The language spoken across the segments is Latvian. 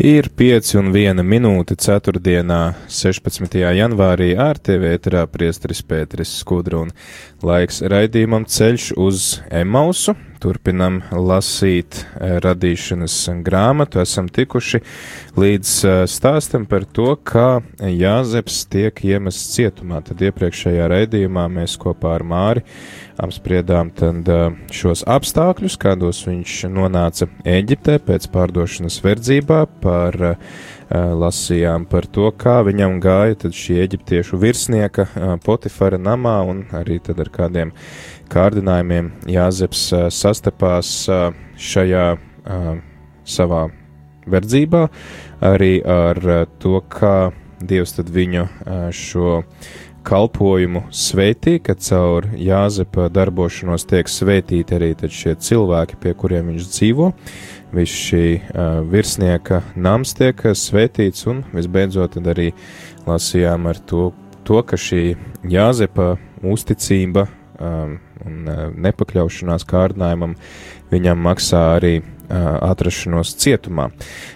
Ir 5 un 1 minūte 4. 16. janvārī ar TV ēterā priesteris Pēteris Skudru un laiks raidījumam ceļš uz Emausu. Turpinam lasīt radīšanas grāmatu, esam tikuši līdz stāstam par to, kā Jāzeps tiek iemests cietumā. Tad iepriekšējā raidījumā mēs kopā ar Māri apspriedām tad šos apstākļus, kādos viņš nonāca Eģiptē pēc pārdošanas verdzībā, par lasījām par to, kā viņam gāja tad šī eģiptiešu virsnieka Potifara namā un arī tad ar kādiem kārdinājumiem Jāzeps sastapās šajā savā verdzībā, arī ar to, kā Dievs tad viņu šo kalpojumu svētī, ka caur Jāzepa darbošanos tiek svētīti arī šie cilvēki, pie kuriem viņš dzīvo. Viss šī uh, virsnieka nams tiek svētīts, un visbeidzot arī lasījām ar to, to ka šī Jāzepa uzticība um, un nepakļaušanās kārdinājumam viņam maksā arī atrašanos cietumā.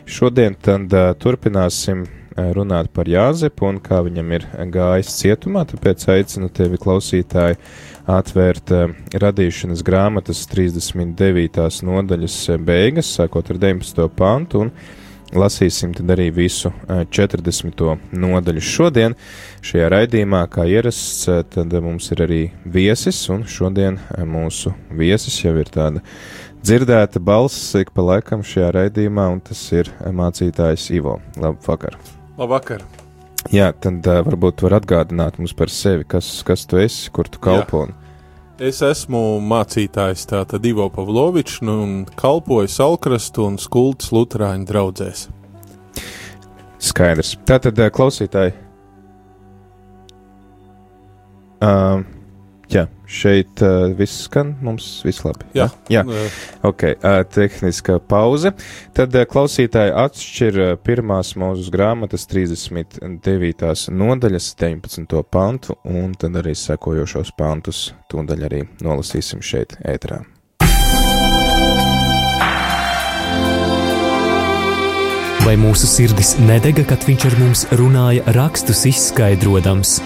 Šodien tad turpināsim runāt par Jāzepu un kā viņam ir gājis cietumā, tāpēc aicinu tevi klausītāji atvērt radīšanas grāmatas 39. nodaļas beigas, sākot ar 19. pantu, un lasīsim tad arī visu uh, 40. nodaļu. Šodien šajā raidījumā, kā ierasts, uh, tad mums ir arī viesis, un šodien mūsu viesis jau ir tāda dzirdēta balss ik pa laikam šajā raidījumā, un tas ir mācītājs Ivo. Labu vakaru! Labvakar! Jā, tad uh, varbūt var atgādināt mums par sevi, kas, kas tu esi, kur tu kalpo. Jā. Es esmu mācītājs tātad Ivo Pavlovičs nu, un kalpoju Salkrastu un Skultas Lutāņu draugzēs. Skaidrs. Tātad klausītāji. Uh, Jā, šeit uh, viss skan, mums viss labi. Jā, jā. jā. ok, uh, tehniska pauze. Tad uh, klausītāji atšķir uh, pirmās mūzes grāmatas 39. nodaļas 19. pantu, un tad arī sekojošos pantus tūdaļ arī nolasīsim šeit ētrā. Vai mūsu sirdis nedega, kad viņš ar mums runāja rakstus izskaidrojams?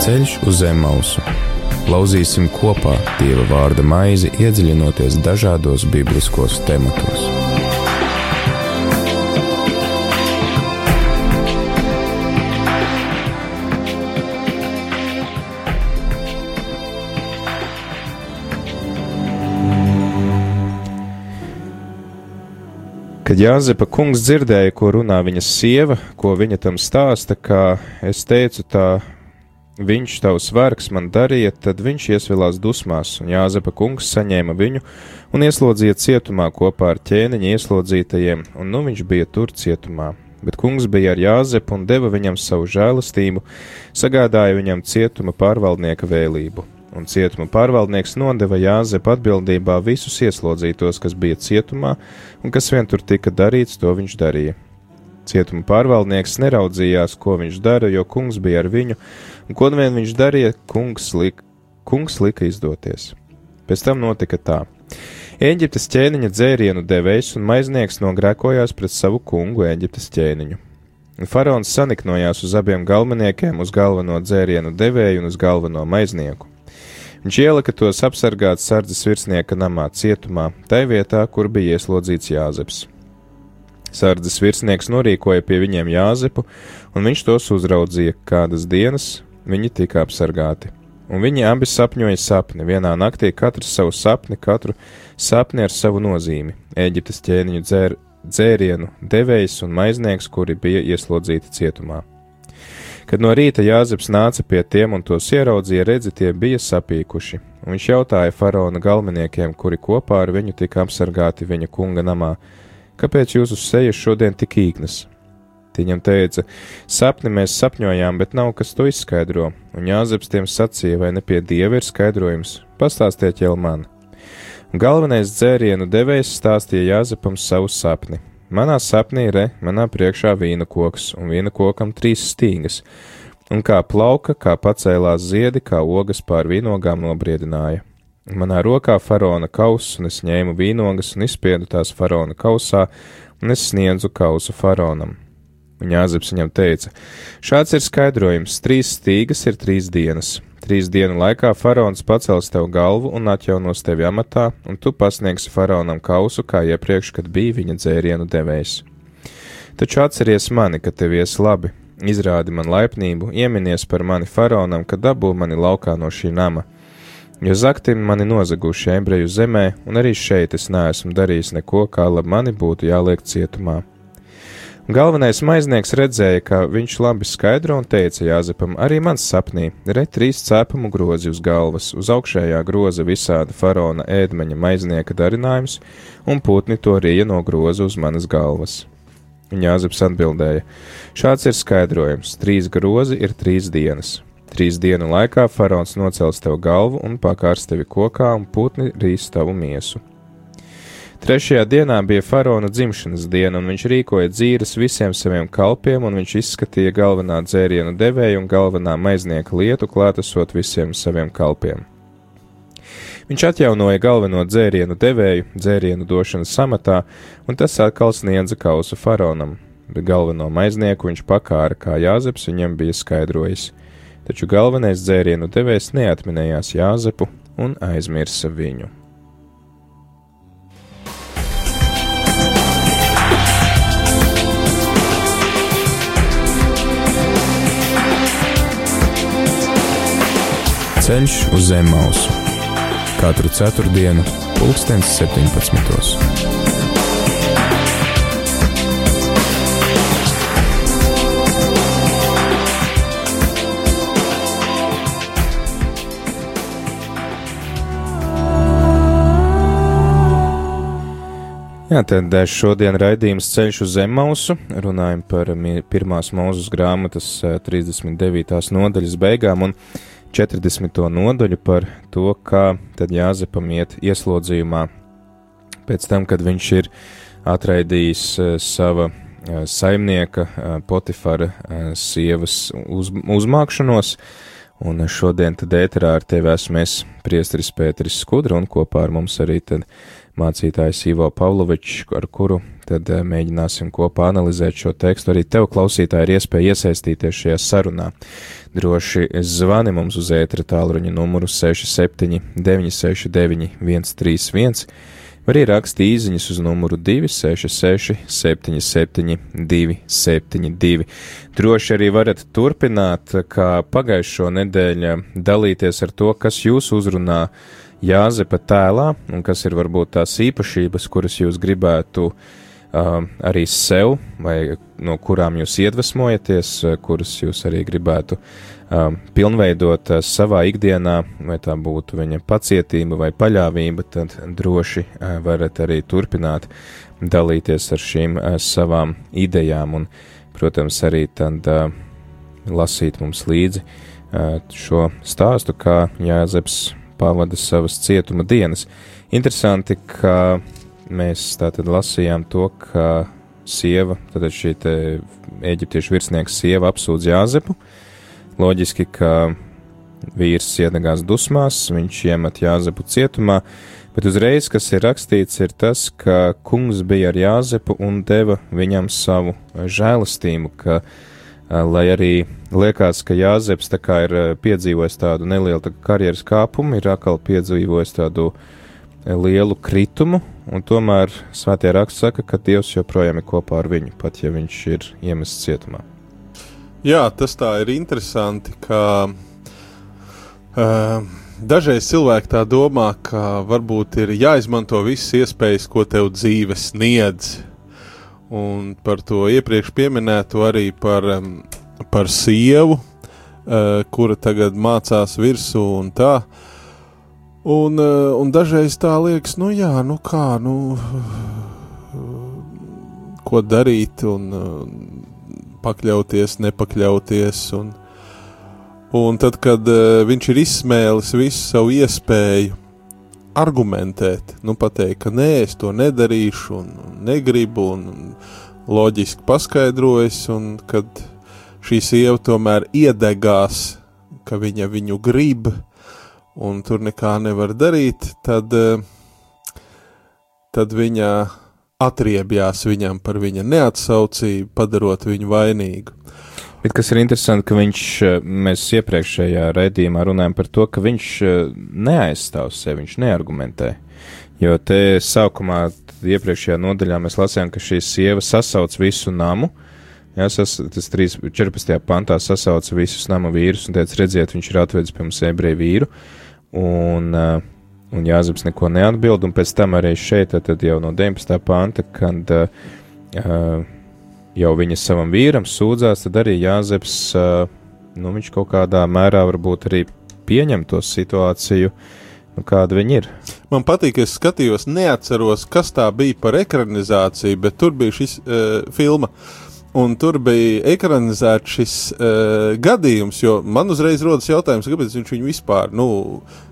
Ceļš uz zem mausu. Lauzīsim kopā Dieva vārda maizi, iedziļinoties dažādos bibliskos tematos. Kad Jāzepa kungs dzirdēja, ko runā viņa sieva, ko viņa tam stāsta, kā es teicu, tā viņš tavs vergs man darīja, tad viņš iesvilās dusmās, un Jāzepa kungs saņēma viņu un ieslodzīja cietumā kopā ar ķēniņa ieslodzītajiem, un nu viņš bija tur cietumā. Bet kungs bija ar Jāzepu un deva viņam savu žēlastību, sagādāja viņam cietuma pārvaldnieka vēlību, un cietuma pārvaldnieks nodeva Jāzepa atbildībā visus ieslodzītos, kas bija cietumā, un kas vien tur tika darīts, to viņš darīja. Cietuma pārvaldnieks neraudzījās, ko viņš dara, jo kungs bija ar viņu, un ko vien viņš darīja, kungs, lik, kungs lika izdoties. Pēc tam notika tā. Eģiptes ķēniņa dzērienu devējs un maiznieks nogrēkojās pret savu kungu Eģiptes ķēniņu. Faraons saniknojās uz abiem galveniekiem, uz galveno dzērienu devēju un uz galveno maiznieku. Viņš ielika tos apsargāt sardzes virsnieka namā cietumā, tai vietā, kur bija ieslodzīts Jāzeps. Sardzes virsnieks norīkoja pie viņiem Jāzepu, un viņš tos uzraudzīja kādas dienas, viņi tika apsargāti. Un viņi abi sapņoja sapni, vienā naktī katrs savu sapni, katru sapni ar savu nozīmi. Eģiptes ķēniņu dzēr, dzērienu devējs un maiznieks, kuri bija ieslodzīti cietumā. Kad no rīta Jāzeps nāca pie tiem un tos ieraudzīja, redzi, tie bija sapīkuši. Un viņš jautāja faraona galveniekiem, kuri kopā ar viņu tika apsargāti viņa kunga namā, kāpēc jūsu sejas šodien tik īknas? Viņam teica, sapni mēs sapņojām, bet nav kas to izskaidro, un Jāzeps tiem sacīja, vai ne pie dieva ir skaidrojums, pastāstiet jau man. Galvenais dzērienu devējs stāstīja Jāzepam savu sapni. Manā sapnī re, manā priekšā vīna koks, un vīna kokam trīs stīgas, un kā plauka, kā pacēlās ziedi, kā ogas pār vīnogām nobriedināja. Manā rokā faraona kauss, un es ņēmu vīnogas un izspiedu tās faraona kausā, un es sniedzu kausu faraonam. Un Jāzeps viņam teica: Šāds ir skaidrojums: trīs stīgas ir trīs dienas. Trīs dienu laikā faraons pacels tev galvu un atjaunos tevi amatā, un tu pasniegsi faraonam kausu, kā iepriekš, kad bija viņa dzērienu devējs. Taču atceries mani, ka tev ies labi, izrādi man laipnību, ieminies par mani faraonam, kad dabū mani laukā no šī nama. Jo zaktim mani nozaguši ebreju zemē, un arī šeit es neesmu darījis neko, kā labi mani būtu jāliek cietumā. Galvenais maiznieks redzēja, ka viņš labi skaidro un teica Jāzepam, arī mans sapnī, re trīs cēpumu grozi uz galvas, uz augšējā groza visāda faraona ēdmeņa maiznieka darinājums, un putni to rīja no groza uz manas galvas. Un Jāzeps atbildēja: Šāds ir skaidrojums: trīs grozi ir trīs dienas. Trīs dienu laikā faraons nocels tev galvu un pakārs tevi kokā, un putni rīs tavu miesu. Trešajā dienā bija faraona dzimšanas diena, un viņš rīkoja dzīves visiem saviem kalpiem, un viņš izskatīja galvenā dzērienu devēju un galvenā maiznieka lietu, klātesot visiem saviem kalpiem. Viņš atjaunoja galveno dzērienu devēju, dzērienu došanas samatā, un tas atkal sniedza kausu faraonam, bet galveno maiznieku viņš pakāra, kā Jāzeps viņam bija skaidrojis. Taču galvenais dzērienu devējs neatminējās Jāzepu un aizmirsa viņu. Ceļš uz zem mausu katru ceturtdienu, pulkstens 17. Jā, tad šodien raidījums ceļš uz Zemmausu. Runājam par pirmās mūzes grāmatas 39. nodaļas beigām un 40. nodaļu par to, kā tad Jāzepam iet ieslodzījumā pēc tam, kad viņš ir atraidījis sava saimnieka Potifara sievas uz, uzmākšanos. Un šodien tad ēterā ar tevi esmu es, priesteris Pēteris Skudra, un kopā ar mums arī tad mācītājs Ivo Pavlovičs, ar kuru tad eh, mēģināsim kopā analizēt šo tekstu. Arī tev, klausītāji, ir iespēja iesaistīties šajā sarunā. Droši zvani mums uz ētra tālruņa numuru 67 969 131 vai arī raksti īsiņas uz numuru 266, 77, 272. Droši arī varat turpināt, kā pagājušo nedēļu, dalīties ar to, kas jūs uzrunā Jāzepa tēlā, un kas ir varbūt tās īpašības, kuras jūs gribētu uh, arī sev, vai no kurām jūs iedvesmojaties, kuras jūs arī gribētu uh, pilnveidot uh, savā ikdienā, vai tā būtu viņa pacietība vai paļāvība, tad droši uh, varat arī turpināt dalīties ar šīm uh, savām idejām, un, protams, arī tad uh, lasīt mums līdzi uh, šo stāstu, kā Jāzeps pavada savas cietuma dienas. Interesanti, ka mēs tātad lasījām to, ka sieva, tad šī eģiptiešu virsnieks sieva apsūdz Jāzepu. Loģiski, ka vīrs iedegās dusmās, viņš iemet Jāzepu cietumā, bet uzreiz, kas ir rakstīts, ir tas, ka kungs bija ar Jāzepu un deva viņam savu žēlastību, ka lai arī liekas, ka Jāzeps tā kā ir eh, piedzīvojis tādu nelielu tā karjeras kāpumu, ir atkal piedzīvojis tādu eh, lielu kritumu, un tomēr svētie raksts saka, ka Dievs joprojām ir kopā ar viņu, pat ja viņš ir iemests cietumā. Jā, tas tā ir interesanti, ka uh, dažreiz cilvēki tā domā, ka varbūt ir jāizmanto visas iespējas, ko tev dzīve sniedz, Un par to iepriekš minēto arī par par sievu, uh, kura tagad mācās virsū un tā. Un, uh, un dažreiz tā liekas, nu jā, nu kā, nu, ko darīt un uh, pakļauties, nepakļauties. Un, un tad, kad viņš ir izsmēlis visu savu iespēju argumentēt, nu, pateikt, ka nē, es to nedarīšu, un, un negribu, un, un loģiski paskaidrojas, un kad šī sieva tomēr iedegās, ka viņa viņu grib, un tur nekā nevar darīt, tad, tad viņa atriebjās viņam par viņa neatsaucību, padarot viņu vainīgu. Bet kas ir interesanti, ka viņš, mēs iepriekšējā raidījumā runājam par to, ka viņš neaizstāv sevi, viņš neargumentē. Jo te sākumā, iepriekšējā nodaļā mēs lasījām, ka šī sieva sasauc visu namu, Jā, sas, tas 3, 14. pantā sasauca visus nama vīrus un teica, redziet, viņš ir atvedis pie mums ebreju vīru. Un, uh, un Jāzeps neko neatbild, un pēc tam arī šeit, tad jau no 19. panta, kad uh, jau viņa savam vīram sūdzās, tad arī Jāzeps, uh, nu, viņš kaut kādā mērā varbūt arī pieņem to situāciju, nu, kāda viņa ir. Man patīk, ka es skatījos, neatceros, kas tā bija par ekranizāciju, bet tur bija šis uh, filma. Un tur bija ekranizēts šis uh, gadījums, jo man uzreiz rodas jautājums, kāpēc viņš viņu vispār, nu,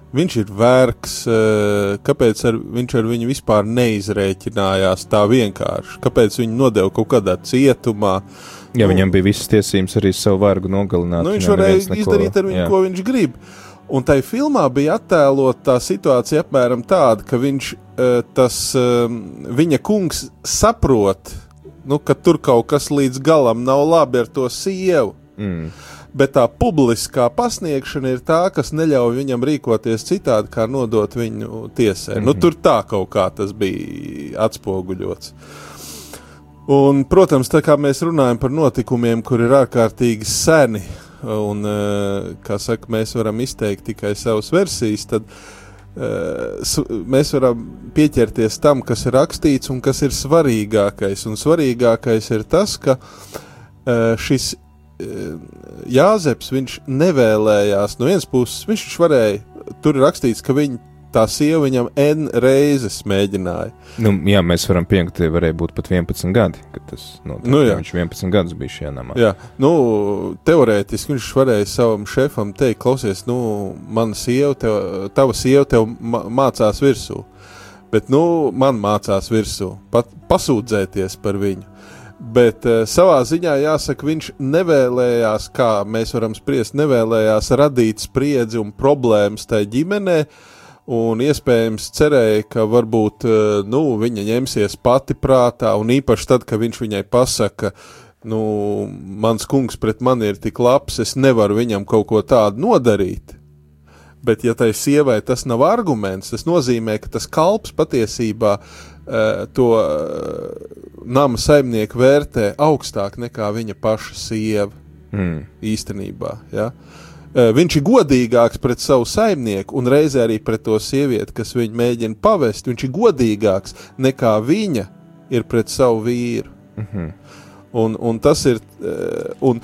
Viņš ir vērks, eh, kāpēc ar, viņš ar viņu vispār neizrēķinājās tā vienkārši? Kāpēc viņu nodeva kaut kādā cietumā? Ja nu, viņam bija visas tiesības arī savu vargu nogalināt. Nu, viņš varēja neko, izdarīt ar viņu, jā. ko viņš grib. Un tai filmā bija attēlot tā situācija apmēram tāda, ka viņš, eh, tas, eh, viņa kungs saprot, nu, ka tur kaut kas līdz galam nav labi ar to sievu. Mm bet tā publiskā pasniegšana ir tā, kas neļauj viņam rīkoties citādi, kā nodot viņu tiesai. Mm -hmm. nu, mhm. tur tā kaut kā tas bija atspoguļots. Un, protams, tā kā mēs runājam par notikumiem, kur ir ārkārtīgi seni, un, kā saka, mēs varam izteikt tikai savas versijas, tad uh, mēs varam pieķerties tam, kas ir rakstīts un kas ir svarīgākais. Un svarīgākais ir tas, ka uh, šis Jāzeps viņš nevēlējās no vienas puses, viņš, viņš varēja, tur ir rakstīts, ka viņa tā sieva viņam N reizes mēģināja. Nu, jā, mēs varam pieņemt, ka varēja būt pat 11 gadi, kad tas notika. Nu, jā. viņš 11 gadus bija šajā namā. Jā, nu, teorētiski viņš varēja savam šefam teikt, klausies, nu, mana sieva, tev, tava sieva tev mācās virsū, bet, nu, man mācās virsū, pat pasūdzēties par viņu. Bet uh, savā ziņā jāsaka, viņš nevēlējās, kā mēs varam spriest, nevēlējās radīt spriedzi un problēmas tajā ģimenē. Un iespējams cerēja, ka varbūt uh, nu, viņa ņemsies pati prātā, un īpaši tad, kad viņš viņai pasaka, nu, mans kungs pret mani ir tik labs, es nevaru viņam kaut ko tādu nodarīt. Bet, ja tai sievai tas nav arguments, tas nozīmē, ka tas kalps patiesībā uh, to uh, nama saimnieku vērtē augstāk nekā viņa paša sieva. Mm. Īstenībā. Ja? Uh, viņš ir godīgāks pret savu saimnieku un reizē arī pret to sievieti, kas viņu mēģina pavest. Viņš ir godīgāks nekā viņa ir pret savu vīru. Mm -hmm. un, un tas ir. Un,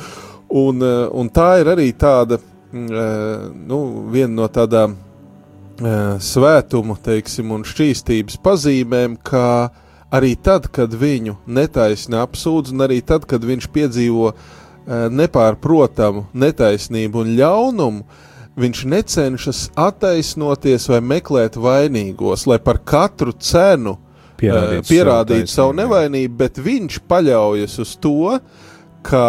un, un tā ir arī tāda, uh, nu, viena no tādām svētumu, teiksim, un šķīstības pazīmēm, ka uh, arī tad, kad viņu netaisni apsūdz, un arī tad, kad viņš piedzīvo uh, nepārprotamu netaisnību un ļaunumu, viņš necenšas attaisnoties vai meklēt vainīgos, lai par katru cenu pierādīt, uh, pierādīt savu, savu nevainību, bet viņš paļaujas uz to, ka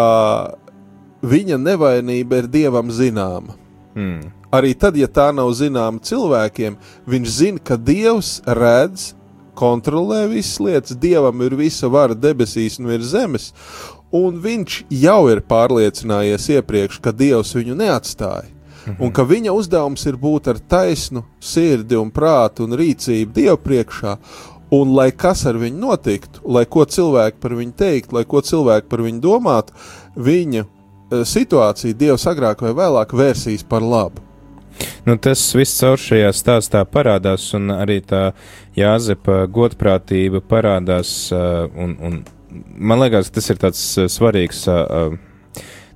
viņa nevainība ir dievam zināma. Hmm. Arī tad, ja tā nav zināma cilvēkiem, viņš zina, ka dievs redz kontrolē visas lietas, dievam ir visa vara debesīs un virs zemes, un viņš jau ir pārliecinājies iepriekš, ka dievs viņu neatstāja. Mhm. Un ka viņa uzdevums ir būt ar taisnu sirdi un prātu un rīcību Dievu priekšā, un lai kas ar viņu notiktu, lai ko cilvēki par viņu teikt, lai ko cilvēki par viņu domātu, viņa eh, situācija Dievs agrāk vai vēlāk vērsīs par labu. Nu, tas viss caur šajā stāstā parādās, un arī tā Jāzepa godprātība parādās, uh, un, un man liekas, tas ir tāds uh, svarīgs, uh,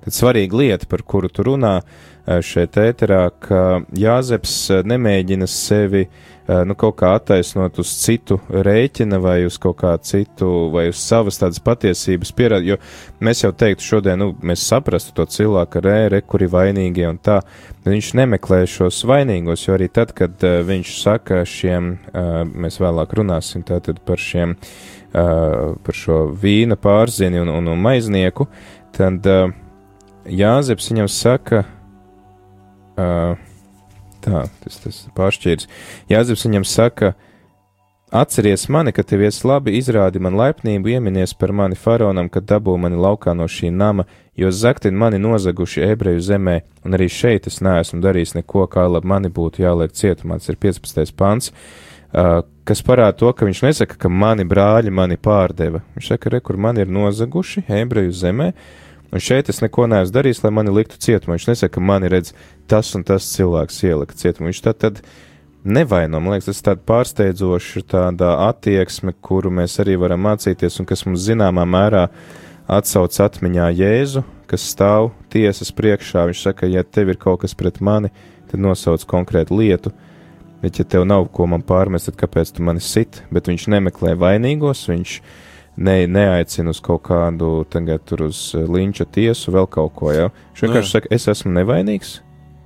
tad svarīga lieta, par kuru tu runā šeit ēterā, ka Jāzeps nemēģina sevi nu, kaut kā attaisnot uz citu rēķina vai uz kaut kā citu, vai uz savas tādas patiesības pierādīt, jo mēs jau teiktu šodien, nu, mēs saprastu to cilvēku, re, re, kuri vainīgie un tā, viņš nemeklē šos vainīgos, jo arī tad, kad uh, viņš saka šiem, uh, mēs vēlāk runāsim tātad par šiem, uh, par šo vīna pārzini un, un, un maiznieku, tad uh, Jāzeps viņam saka, uh, tā, tas, tas pāršķīrs. Jāzeps viņam saka, atceries mani, ka tev ies labi, izrādi man laipnību, ieminies par mani faraonam, kad dabū mani laukā no šī nama, jo zaktin mani nozaguši ebreju zemē, un arī šeit es neesmu darījis neko, kā labi mani būtu jāliek cietumā, tas ir 15. pants. Uh, kas parāda to, ka viņš nesaka, ka mani brāļi mani pārdeva. Viņš saka, re, kur mani ir nozaguši ebreju zemē, uh, Un šeit es neko neesmu darījis, lai mani liktu cietumā. Viņš nesaka, ka mani redz tas un tas cilvēks ielika cietumā. Viņš tā tad nevaino. Man liekas, tas ir tāds pārsteidzošs tāda attieksme, kuru mēs arī varam mācīties un kas mums zināmā mērā atsauc atmiņā Jēzu, kas stāv tiesas priekšā. Viņš saka, ja tev ir kaut kas pret mani, tad nosauc konkrētu lietu. Bet, ja tev nav ko man pārmest, tad kāpēc tu mani sit? Bet viņš nemeklē vainīgos, viņš ne, neaicina uz kaut kādu tagad tur uz eh, linča tiesu, vēl kaut ko, ja. Viņš vienkārši saka, es esmu nevainīgs,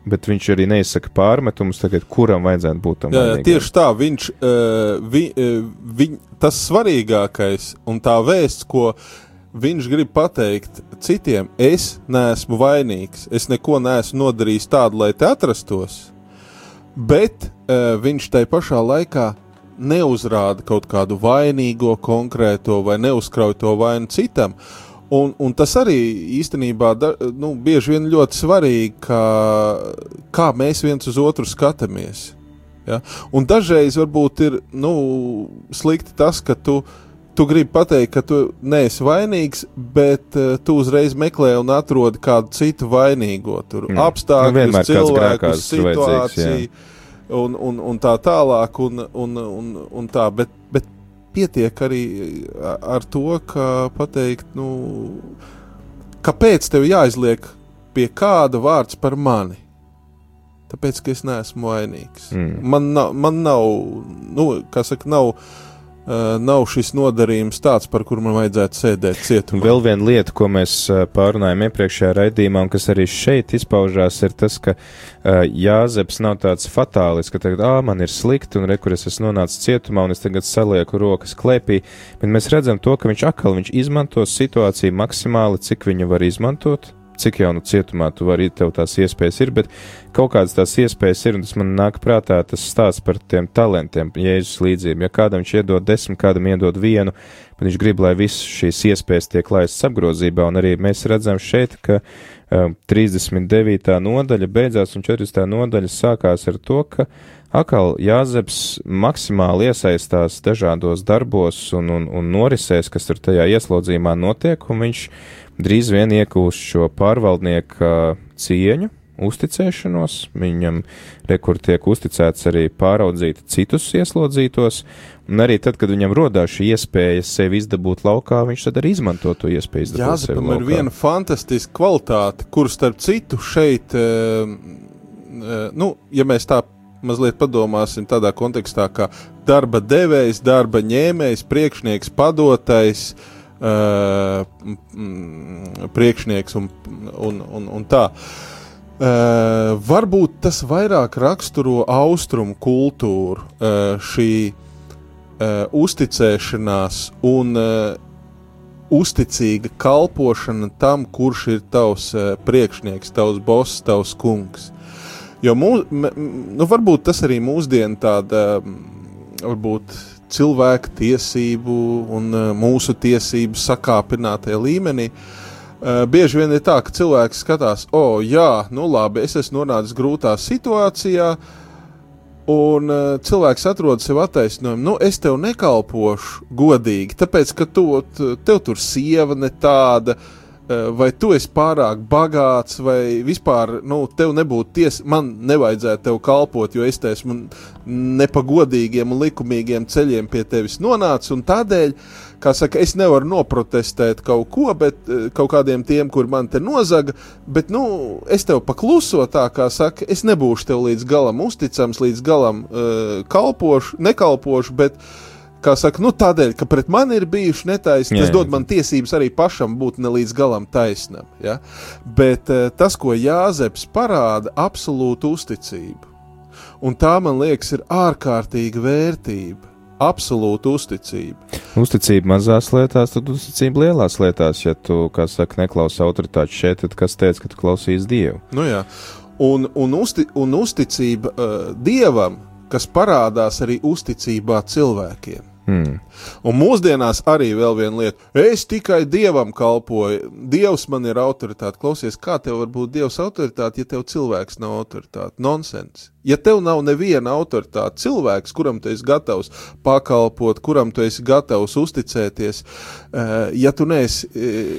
bet viņš arī neizsaka pārmetumus tagad, kuram vajadzētu būt tam. Jā, jā, tieši tā, viņš, uh, vi, uh, viņ, tas svarīgākais un tā vēsts, ko viņš grib pateikt citiem, es neesmu vainīgs, es neko neesmu nodarījis tādu, lai te atrastos, bet viņš tai pašā laikā neuzrāda kaut kādu vainīgo konkrēto vai neuzkrauj to vainu citam. Un, un tas arī īstenībā da, nu, bieži vien ļoti svarīgi, kā, kā mēs viens uz otru skatāmies. Ja? Un dažreiz varbūt ir nu, slikti tas, ka tu, tu gribi pateikt, ka tu neesi vainīgs, bet uh, tu uzreiz meklē un atrodi kādu citu vainīgo. Tur mm. apstākļus, nu, cilvēku situāciju un, un, un tā tālāk, un, un, un, un tā, bet, bet pietiek arī ar to, ka pateikt, nu, kāpēc tev jāizliek pie kāda vārds par mani? Tāpēc, ka es neesmu vainīgs. Mm. Man nav, man nav, nu, kā saka, nav nav šis nodarījums tāds, par kuru man vajadzētu sēdēt cietumā. Vēl viena lieta, ko mēs uh, pārunājām iepriekšējā raidījumā, un kas arī šeit izpaužās, ir tas, ka uh, Jāzeps nav tāds fatālis, ka tagad, ā, man ir slikti, un rekur es esmu nonācis cietumā, un es tagad salieku rokas klēpī, bet mēs redzam to, ka viņš atkal viņš izmanto situāciju maksimāli, cik viņu var izmantot, cik jau nu cietumā tu vari, tev tās iespējas ir, bet kaut kādas tās iespējas ir, un tas man nāk prātā tas stāsts par tiem talantiem, Jēzus līdzību. Ja kādam viņš iedod desmit, kādam iedod vienu, bet viņš grib, lai visas šīs iespējas tiek laistas apgrozībā, un arī mēs redzam šeit, ka um, 39. nodaļa beidzās un 40. nodaļa sākās ar to, ka atkal Jāzeps maksimāli iesaistās dažādos darbos un, un, un norisēs, kas tur tajā ieslodzījumā notiek, un viņš drīz vien iegūst šo pārvaldnieku cieņu, uzticēšanos. Viņam rekur tiek uzticēts arī pāraudzīt citus ieslodzītos, un arī tad, kad viņam rodās šī iespēja sevi izdabūt laukā, viņš tad arī izmanto to iespēju izdabūt Jā, sevi laukā. ir viena fantastiska kvalitāte, kur starp citu šeit, uh, uh, nu, ja mēs tā mazliet padomāsim tādā kontekstā, kā darba devējs, darba ņēmējs, priekšnieks, padotais, uh, priekšnieks un, un, un, un tā. Uh, varbūt tas vairāk raksturo austrumu kultūru, uh, šī uh, uzticēšanās un uh, uzticīga kalpošana tam, kurš ir tavs uh, priekšnieks, tavs boss, tavs kungs. Jo mū, nu, varbūt tas arī mūsdienu tāda, varbūt cilvēku tiesību un uh, mūsu tiesību sakāpinātajā līmenī. Uh, bieži vien ir tā, ka cilvēks skatās, o, oh, jā, nu labi, es esmu nonācis grūtā situācijā, un uh, cilvēks atrod sev attaisnojumu, nu, es tev nekalpošu godīgi, tāpēc, ka tu, tev tur sieva ne tāda, uh, vai tu esi pārāk bagāts, vai vispār nu, tev nebūtu tiesa, man nevajadzētu tev kalpot, jo es esmu nepagodīgiem un likumīgiem ceļiem pie tevis nonācis, tādēļ, kā saka, es nevaru noprotestēt kaut ko, bet uh, kaut kādiem tiem, kur man te nozaga, bet, nu, es tev pakluso tā, kā saka, es nebūšu tev līdz galam uzticams, līdz galam uh, kalpošu, nekalpošu, bet uh, kā saka, nu, tādēļ, ka pret mani ir bijuši netaisni, tas dod man tiesības arī pašam būt ne līdz galam taisnam. Ja? Bet uh, tas, ko Jāzeps parāda, absolūta uzticība. Un tā, man liekas, ir ārkārtīga vērtība. Absolūta uzticība. Uzticība mazās lietās, tad uzticība lielās lietās. Ja tu, kā saka, neklausi autoritāti šeit, tad kas teica, ka tu klausīsi Dievu? Nu jā, un, un, uzti, un uzticība uh, Dievam, kas parādās arī uzticībā cilvēkiem. Hmm. Un mūsdienās arī vēl viena lieta. Es tikai dievam kalpoju. Dievs man ir autoritāte. Klausies, kā tev var būt dievs autoritāte, ja tev cilvēks nav autoritāte? Nonsens. Ja tev nav neviena autoritāte, cilvēks, kuram tu esi gatavs pakalpot, kuram tu esi gatavs uzticēties, eh, ja tu neesi eh,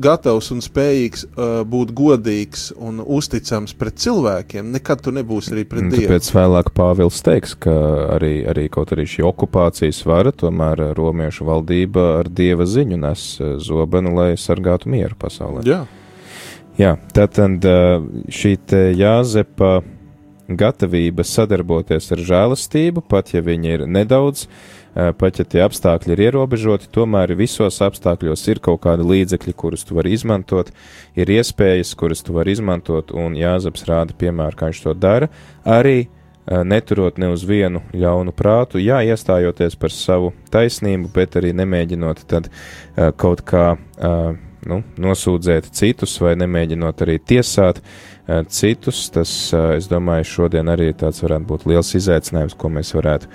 gatavs un spējīgs eh, būt godīgs un uzticams pret cilvēkiem, nekad tu nebūsi arī pret Dievu. Tāpēc vēlāk Pāvils teiks, ka arī, arī kaut arī šī okupācijas vara, tomēr romiešu valdība ar Dieva ziņu nes zobenu, lai sargātu mieru pasaulē. Jā. Jā, tātad šī Jāzepa gatavība sadarboties ar žēlastību, pat ja viņi ir nedaudz, pat ja tie apstākļi ir ierobežoti, tomēr visos apstākļos ir kaut kādi līdzekļi, kurus tu vari izmantot, ir iespējas, kuras tu vari izmantot, un Jāzeps rāda piemēru, kā viņš to dara, arī neturot ne uz vienu ļaunu prātu, jā, iestājoties par savu taisnību, bet arī nemēģinot tad kaut kā nu, nosūdzēt citus vai nemēģinot arī tiesāt citus. Tas, es domāju, šodien arī tāds varētu būt liels izaicinājums, ko mēs varētu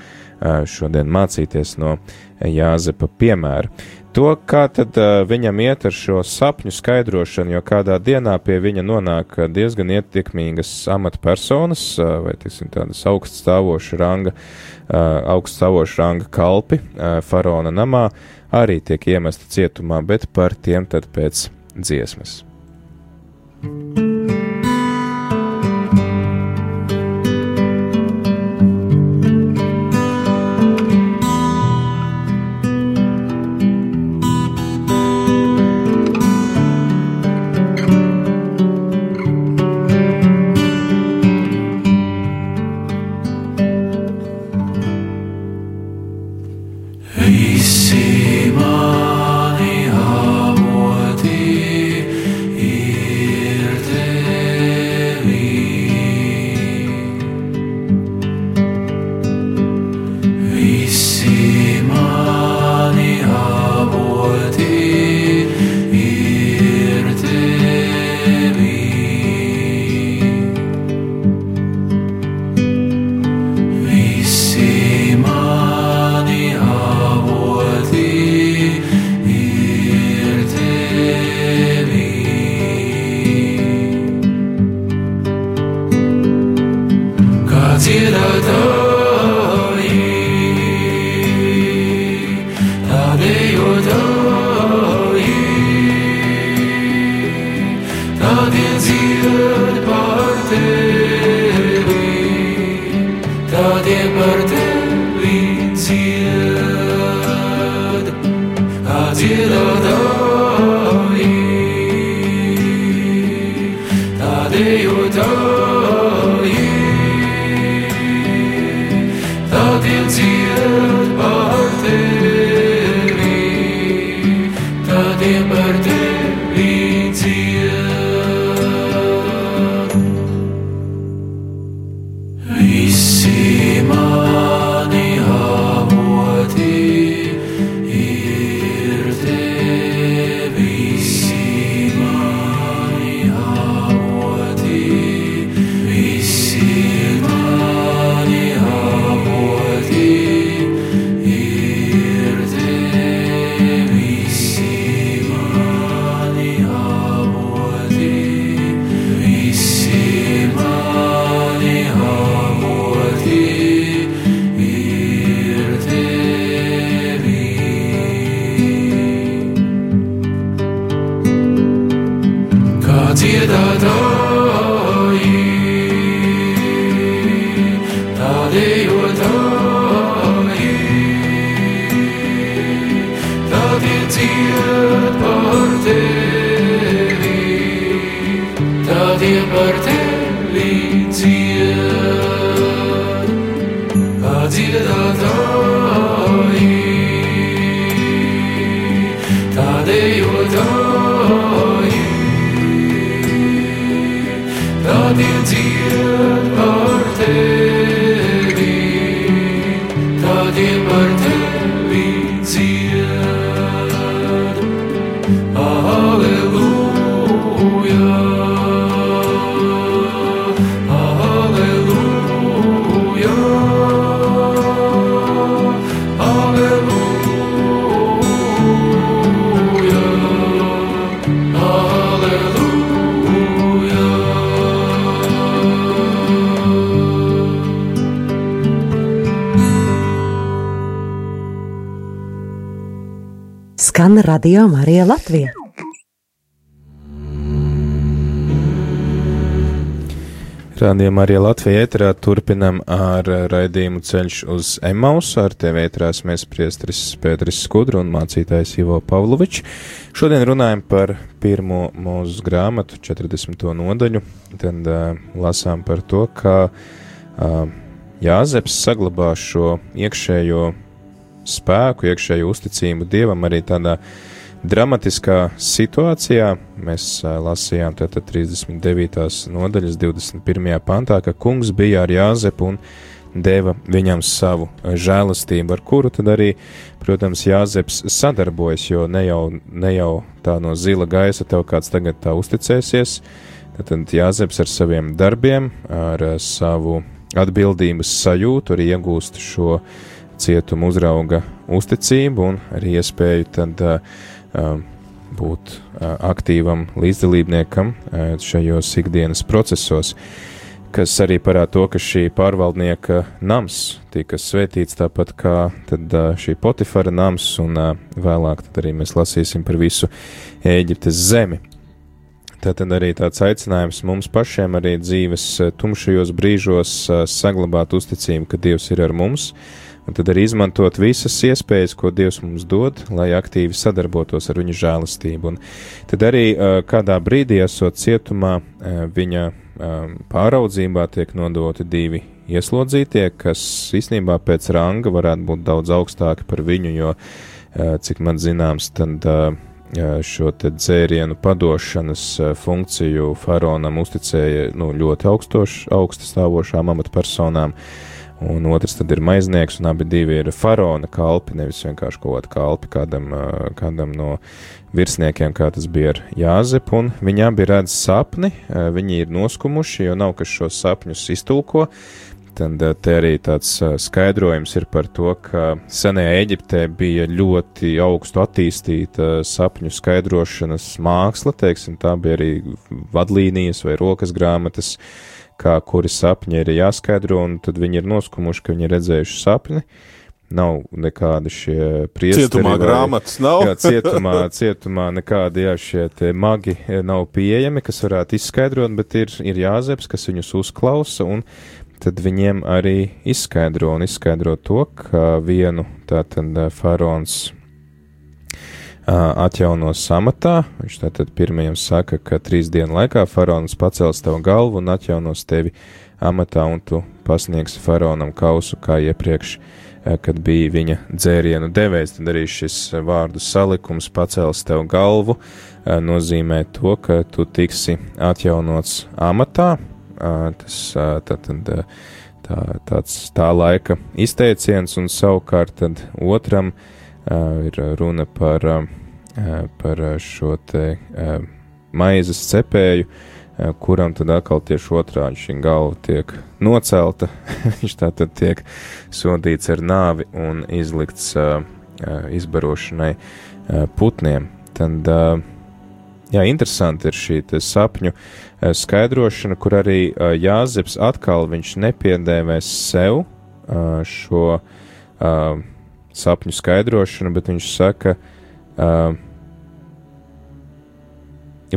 šodien mācīties no Jāzepa piemēra. To, kā tad uh, viņam iet ar šo sapņu skaidrošanu, jo kādā dienā pie viņa nonāk diezgan ietekmīgas amatpersonas, uh, vai, teiksim, tādas augststāvoša ranga, uh, augststāvoša ranga kalpi uh, faraona namā, arī tiek iemesti cietumā, bet par tiem tad pēc dziesmas. thank you dziedātāji, tā dejotāji, tā tie dzied par tevi, tā tie par tevi radio Marija Latvija. Rādījumā arī Latvijā ēterā turpinam ar raidījumu ceļš uz Emausu. Ar tevi ēterās mēs priestris Pēteris Skudru un mācītājs Ivo Pavlovičs. Šodien runājam par pirmo mūsu grāmatu, 40. nodaļu. Tad uh, lasām par to, kā uh, Jāzeps saglabā šo iekšējo spēku, iekšējo uzticību Dievam arī tādā dramatiskā situācijā. Mēs uh, lasījām tātad 39. nodaļas 21. pantā, ka kungs bija ar Jāzepu un deva viņam savu žēlastību, ar kuru tad arī, protams, Jāzeps sadarbojas, jo ne jau, ne jau tā no zila gaisa tev kāds tagad tā uzticēsies. Tad Jāzeps ar saviem darbiem, ar savu atbildības sajūtu arī iegūst šo cietumu uzrauga uzticību un arī iespēju tad uh, būt uh, aktīvam līdzdalībniekam uh, šajos ikdienas procesos, kas arī parāda to, ka šī pārvaldnieka nams tika svētīts tāpat kā tad uh, šī Potifara nams un uh, vēlāk tad arī mēs lasīsim par visu Ēģiptes zemi. Tātad arī tāds aicinājums mums pašiem arī dzīves tumšajos brīžos saglabāt uzticību, ka Dievs ir ar mums, un tad arī izmantot visas iespējas, ko Dievs mums dod, lai aktīvi sadarbotos ar viņa žēlastību. Un tad arī kādā brīdī, esot cietumā, viņa pāraudzībā tiek nodoti divi ieslodzītie, kas īstenībā pēc ranga varētu būt daudz augstāki par viņu, jo, cik man zināms, tad šo dzērienu padošanas funkciju faraonam uzticēja nu, ļoti augstoš, augsta stāvošām amatpersonām. Un otrs tad ir maiznieks, un abi divi ir faraona kalpi, nevis vienkārši kaut kāda kalpi kādam, kādam no virsniekiem, kā tas bija ar Jāzepu. Un viņi abi redz sapni, viņi ir noskumuši, jo nav kas šos sapņus iztulko. Tad te arī tāds skaidrojums ir par to, ka senajā Eģiptē bija ļoti augstu attīstīta sapņu skaidrošanas māksla, teiksim, tā bija arī vadlīnijas vai rokas grāmatas, kā kuri sapņi ir jāskaidro, un tad viņi ir noskumuši, ka viņi ir redzējuši sapni. Nav nekādi šie priesteri. Cietumā vai- grāmatas nav. Jā, cietumā, cietumā nekādi jā, šie magi nav pieejami, kas varētu izskaidrot, bet ir, ir jāzeps, kas viņus uzklausa, un tad viņiem arī izskaidro un izskaidro to, ka vienu tātad ā, faraons atjaunos amatā. Viņš tātad pirmajam saka, ka trīs dienu laikā faraons pacels tev galvu un atjaunos tevi amatā, un tu pasniegsi faraonam kausu kā iepriekš, kad bija viņa dzērienu devējs. Tad arī šis vārdu salikums pacels tev galvu nozīmē to, ka tu tiksi atjaunots amatā. Tas tātad. ā, Tā, tāds tā laika izteiciens, un savukārt otram uh, ir runa par, par šo te maizes cepēju, kuram tad atkal tieši otrādi šī galva tiek nocelta, viņš tā tad tiek sodīts ar nāvi un izlikts izbarošanai putniem. Tad, jā, interesanti ir šī sapņu skaidrošana, kur arī Jāzeps atkal viņš nepiedēvēs sev šo sapņu skaidrošanu, bet viņš saka, uh,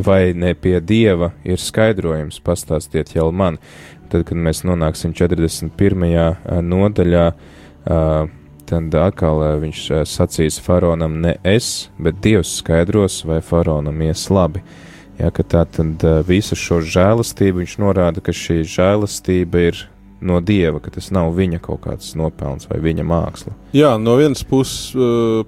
vai ne pie dieva ir skaidrojums, pastāstiet jau man. Tad, kad mēs nonāksim 41. nodaļā, tad atkal viņš sacīs faraonam ne es, bet dievs skaidros, vai faraonam ies labi. Ja, tā tad visu šo žēlastību viņš norāda, ka šī žēlastība ir no dieva, ka tas nav viņa kaut kāds nopelns vai viņa māksla. Jā, no vienas puses,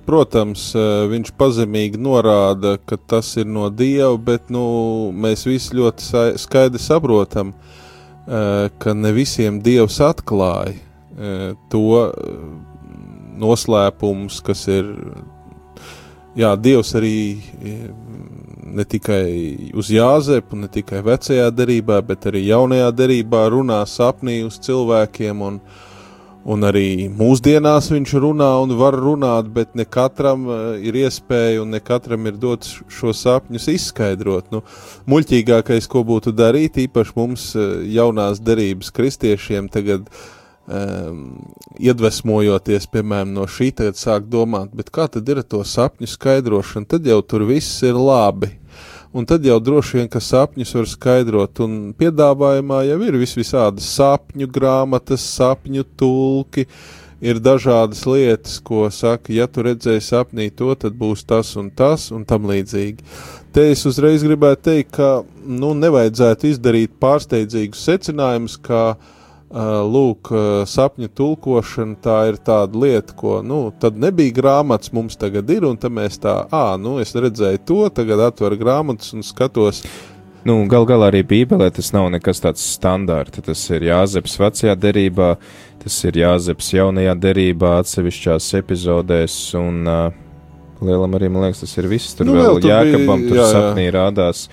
protams, viņš pazemīgi norāda, ka tas ir no dieva, bet nu, mēs visi ļoti skaidri saprotam, ka ne visiem dievs atklāja to noslēpumus, kas ir. Jā, Dievs arī ne tikai uz Jāzepu, ne tikai vecajā derībā, bet arī jaunajā derībā runā sapnī uz cilvēkiem, un, un arī mūsdienās viņš runā un var runāt, bet ne katram uh, ir iespēja un ne katram ir dots šo sapņus izskaidrot. Nu, muļķīgākais, ko būtu darīt, īpaši mums uh, jaunās derības kristiešiem tagad, um, iedvesmojoties, piemēram, no šī, tagad sāk domāt, kā tad ir ar to sapņu skaidrošanu, tad jau tur viss ir labi un tad jau droši vien, ka sapņus var skaidrot, un piedāvājumā jau ir vis visādas sapņu grāmatas, sapņu tulki, ir dažādas lietas, ko saka, ja tu redzēji sapnī to, tad būs tas un tas, un tam līdzīgi. Te es uzreiz gribētu teikt, ka, nu, nevajadzētu izdarīt pārsteidzīgus secinājumus, kā uh, lūk, sapņu tulkošana tā ir tāda lieta, ko, nu, tad nebija grāmatas, mums tagad ir, un tad mēs tā, ā, nu, es redzēju to, tagad atveru grāmatas un skatos. Nu, gal galā arī Bībelē tas nav nekas tāds standārts. Tas ir Jāzeps vecajā derībā, tas ir Jāzeps jaunajā derībā, atsevišķās epizodēs, un uh, Lielam arī, man liekas, tas ir viss. Tur nu, vēl Jākabam tur jā, sapnī jā. rādās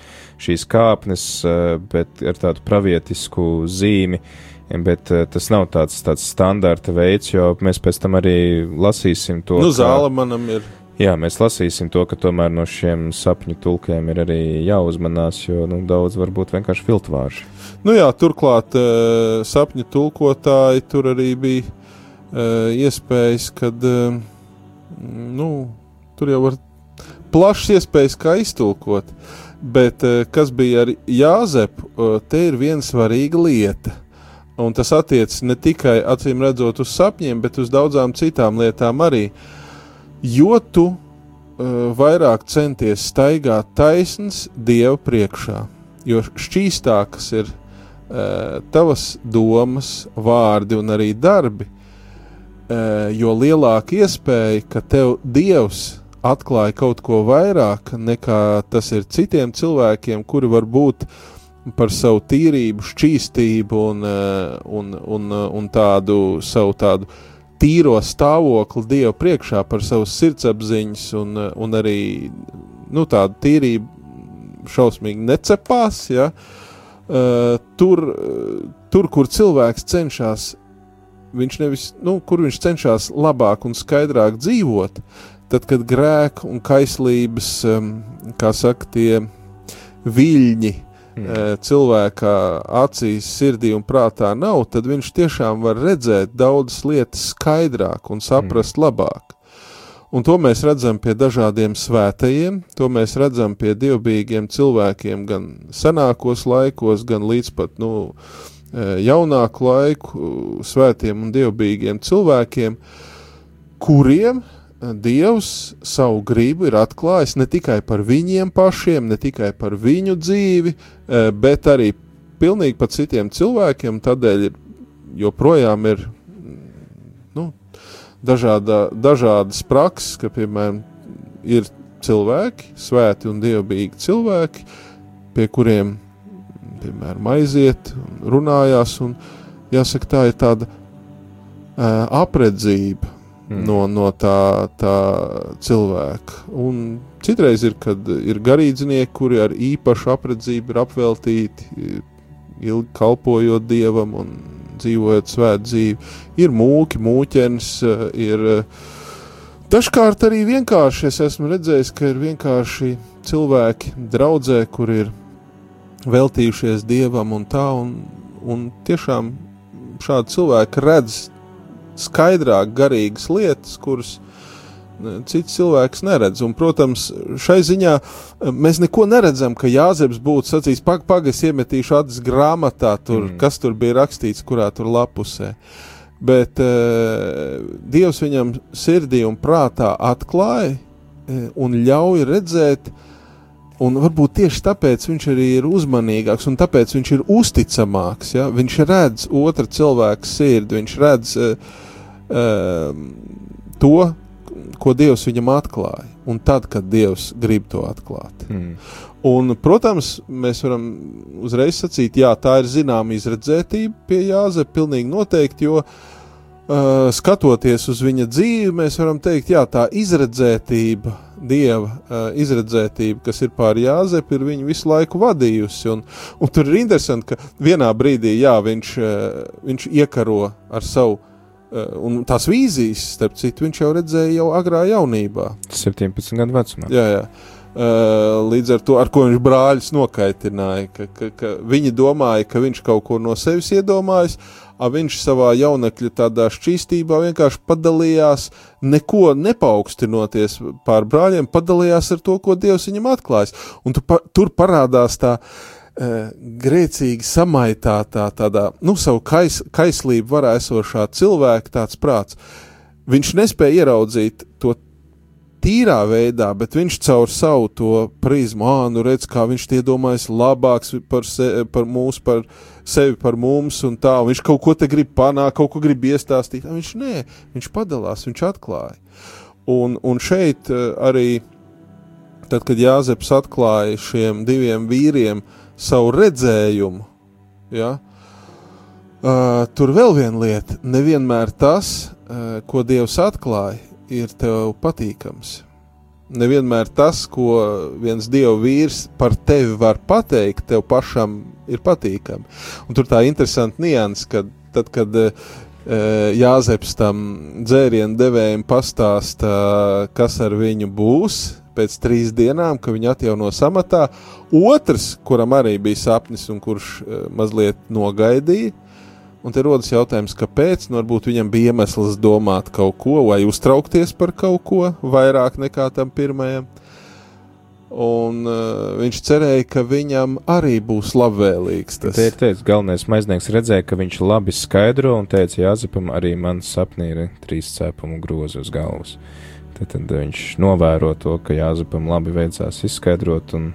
šīs kāpnes, uh, bet ar tādu pravietisku zīmi. Uh, Bet uh, tas nav tāds, tāds standarta veids, jo mēs pēc tam arī lasīsim to. Nu, zāle manam ir. Jā, mēs lasīsim to, ka tomēr no šiem sapņu tulkiem ir arī jāuzmanās, jo nu, daudz var būt vienkārši filtvārši. Nu jā, turklāt uh, sapņu tulkotāji tur arī bija uh, iespējas, kad nu, tur jau var plašs iespējas, kā iztulkot. Bet kas bija ar Jāzepu, te ir viena svarīga lieta – Un tas attiecas ne tikai acīm redzot uz sapņiem, bet uz daudzām citām lietām arī. Jo tu uh, vairāk centies staigāt taisns Dieva priekšā, jo šķīstākas ir uh, tavas domas, vārdi un arī darbi, uh, jo lielāka iespēja, ka tev Dievs atklāja kaut ko vairāk nekā tas ir citiem cilvēkiem, kuri var būt par savu tīrību, šķīstību un, eh, un, un, un tādu savu tādu tīro stāvokli Dieva priekšā, par savu sirdsapziņas un, un arī nu, tādu tīrību šausmīgi necepās. Ja? Tur, tur, kur cilvēks cenšas, viņš nevis, nu, kur viņš cenšas labāk un skaidrāk dzīvot, tad, kad grēka un kaislības, kā saka, tie viļņi mm. cilvēka acīs, sirdī un prātā nav, tad viņš tiešām var redzēt daudzas lietas skaidrāk un saprast mm. labāk. Un to mēs redzam pie dažādiem svētajiem, to mēs redzam pie dievbijīgiem cilvēkiem gan senākos laikos, gan līdz pat nu, e, jaunāku laiku svētiem un dievbijīgiem cilvēkiem, kuriem Dievs savu gribu ir atklājis ne tikai par viņiem pašiem, ne tikai par viņu dzīvi, eh, bet arī pilnīgi par citiem cilvēkiem. Tādēļ joprojām ir nu, dažāda, dažādas prakses, ka, piemēram, ir cilvēki, svēti un dievbijīgi cilvēki, pie kuriem, piemēram, aiziet un runājās, un jāsaka, tā ir tāda uh, apredzība, mm. no, no tā, tā cilvēka. Un citreiz ir, kad ir garīdznieki, kuri ar īpašu apredzību ir apveltīti, ilgi kalpojot dievam un dzīvojot svētu dzīvi. Ir mūki, mūķens, ir dažkārt arī vienkārši. Es esmu redzējis, ka ir vienkārši cilvēki draudzē, kur ir veltījušies dievam un tā, un, un tiešām šādi cilvēki redz skaidrāk garīgas lietas, kuras cits cilvēks neredz. Un, protams, šai ziņā eh, mēs neko neredzam, ka Jāzeps būtu sacījis, pag, pag, es iemetīšu acis grāmatā, tur, mm. kas tur bija rakstīts, kurā tur lapusē. Bet uh, Dievs viņam sirdī un prātā atklāja uh, un ļauj redzēt, un varbūt tieši tāpēc viņš arī ir uzmanīgāks un tāpēc viņš ir uzticamāks. Ja? Viņš redz otra cilvēka sirdi, viņš redz uh, to, ko Dievs viņam atklāja, un tad, kad Dievs grib to atklāt. Mm. Un, protams, mēs varam uzreiz sacīt, jā, tā ir zināma izredzētība pie Jāzepa, pilnīgi noteikti, jo uh, skatoties uz viņa dzīvi, mēs varam teikt, jā, tā izredzētība, Dieva uh, izredzētība, kas ir pār Jāzepu, ir viņu visu laiku vadījusi. Un, un tur ir interesanti, ka vienā brīdī, jā, viņš, uh, viņš iekaro ar savu un tās vīzijas, starp citu, viņš jau redzēja jau agrā jaunībā. 17 gadu vecumā. Jā, jā. Uh, līdz ar to, ar ko viņš brāļus nokaitināja, ka, ka, ka viņi domāja, ka viņš kaut ko no sevis iedomājas, a viņš savā jaunekļa tādā šķīstībā vienkārši padalījās, neko nepaukstinoties pār brāļiem, padalījās ar to, ko Dievs viņam atklājis. Un tu, pa, tur parādās tā uh, grēcīgi samaitātā, tādā, nu, savu kais, kaislību varā esošā cilvēka tāds prāts. Viņš nespēja ieraudzīt to tīrā veidā, bet viņš caur savu to prizmu, ā, nu redz, kā viņš tie domājas labāks par, se, par mūs, par sevi, par mums un tā, un viņš kaut ko te grib panākt, kaut ko grib iestāstīt, viņš nē, viņš padalās, viņš atklāja. Un, un šeit arī, tad, kad Jāzeps atklāja šiem diviem vīriem, uh, savu redzējumu. Ja? Uh, tur vēl viena lieta, nevienmēr tas, uh, ko Dievs atklāja, ir tev patīkams. Nevienmēr tas, ko viens dievu vīrs par tevi var pateikt, tev pašam ir patīkami. Un tur tā interesanta nianses, ka tad, kad uh, Jāzeps tam dzērienu devējiem pastāsta, kas ar viņu būs, pēc trīs dienām, ka viņi atjauno samatā. Otrs, kuram arī bija sapnis un kurš uh, mazliet nogaidīja, un te rodas jautājums, kāpēc, nu varbūt viņam bija iemesls domāt kaut ko vai uztraukties par kaut ko vairāk nekā tam pirmajam. Un uh, viņš cerēja, ka viņam arī būs labvēlīgs. Tas ir teicis, galvenais maiznieks redzēja, ka viņš labi skaidro un teica, Jāzepam, arī man sapnī ir trīs cēpumu grozi uz galvas. Tad, tad viņš novēro to, ka Jāzepam labi veicās izskaidrot. Un,